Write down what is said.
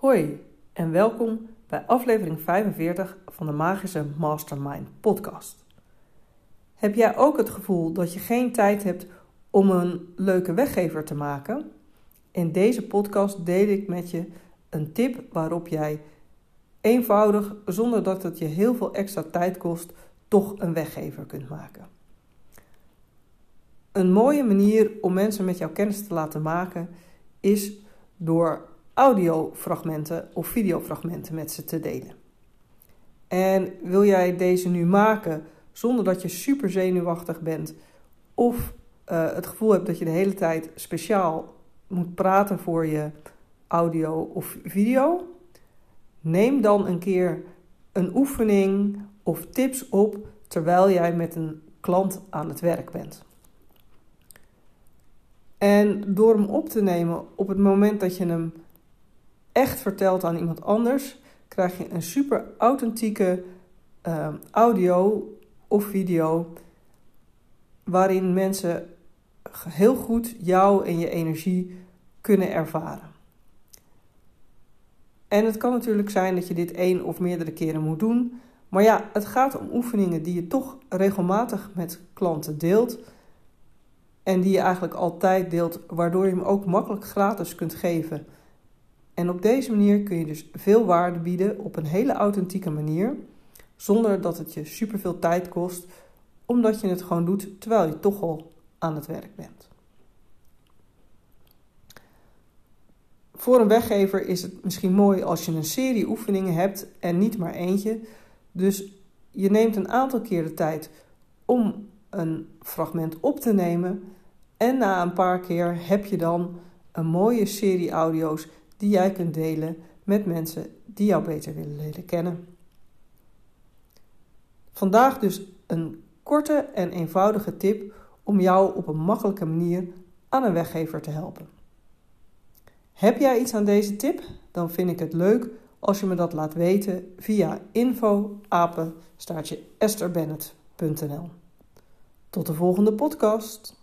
Hoi en welkom bij aflevering 45 van de Magische Mastermind podcast. Heb jij ook het gevoel dat je geen tijd hebt om een leuke weggever te maken? In deze podcast deel ik met je een tip waarop jij eenvoudig, zonder dat het je heel veel extra tijd kost, toch een weggever kunt maken. Een mooie manier om mensen met jouw kennis te laten maken is door audiofragmenten of videofragmenten met ze te delen. En wil jij deze nu maken zonder dat je super zenuwachtig bent of uh, het gevoel hebt dat je de hele tijd speciaal moet praten voor je audio of video? Neem dan een keer een oefening of tips op terwijl jij met een klant aan het werk bent. En door hem op te nemen op het moment dat je hem echt vertelt aan iemand anders, krijg je een super authentieke uh, audio of video waarin mensen heel goed jou en je energie kunnen ervaren. En het kan natuurlijk zijn dat je dit één of meerdere keren moet doen. Maar ja, het gaat om oefeningen die je toch regelmatig met klanten deelt. En die je eigenlijk altijd deelt, waardoor je hem ook makkelijk gratis kunt geven. En op deze manier kun je dus veel waarde bieden op een hele authentieke manier, zonder dat het je superveel tijd kost, omdat je het gewoon doet terwijl je toch al aan het werk bent. Voor een weggever is het misschien mooi als je een serie oefeningen hebt en niet maar eentje. Dus je neemt een aantal keer de tijd om een fragment op te nemen. En na een paar keer heb je dan een mooie serie audio's die jij kunt delen met mensen die jou beter willen leren kennen. Vandaag dus een korte en eenvoudige tip om jou op een makkelijke manier aan een weggever te helpen. Heb jij iets aan deze tip? Dan vind ik het leuk als je me dat laat weten via info esterbennett.nl. Tot de volgende podcast.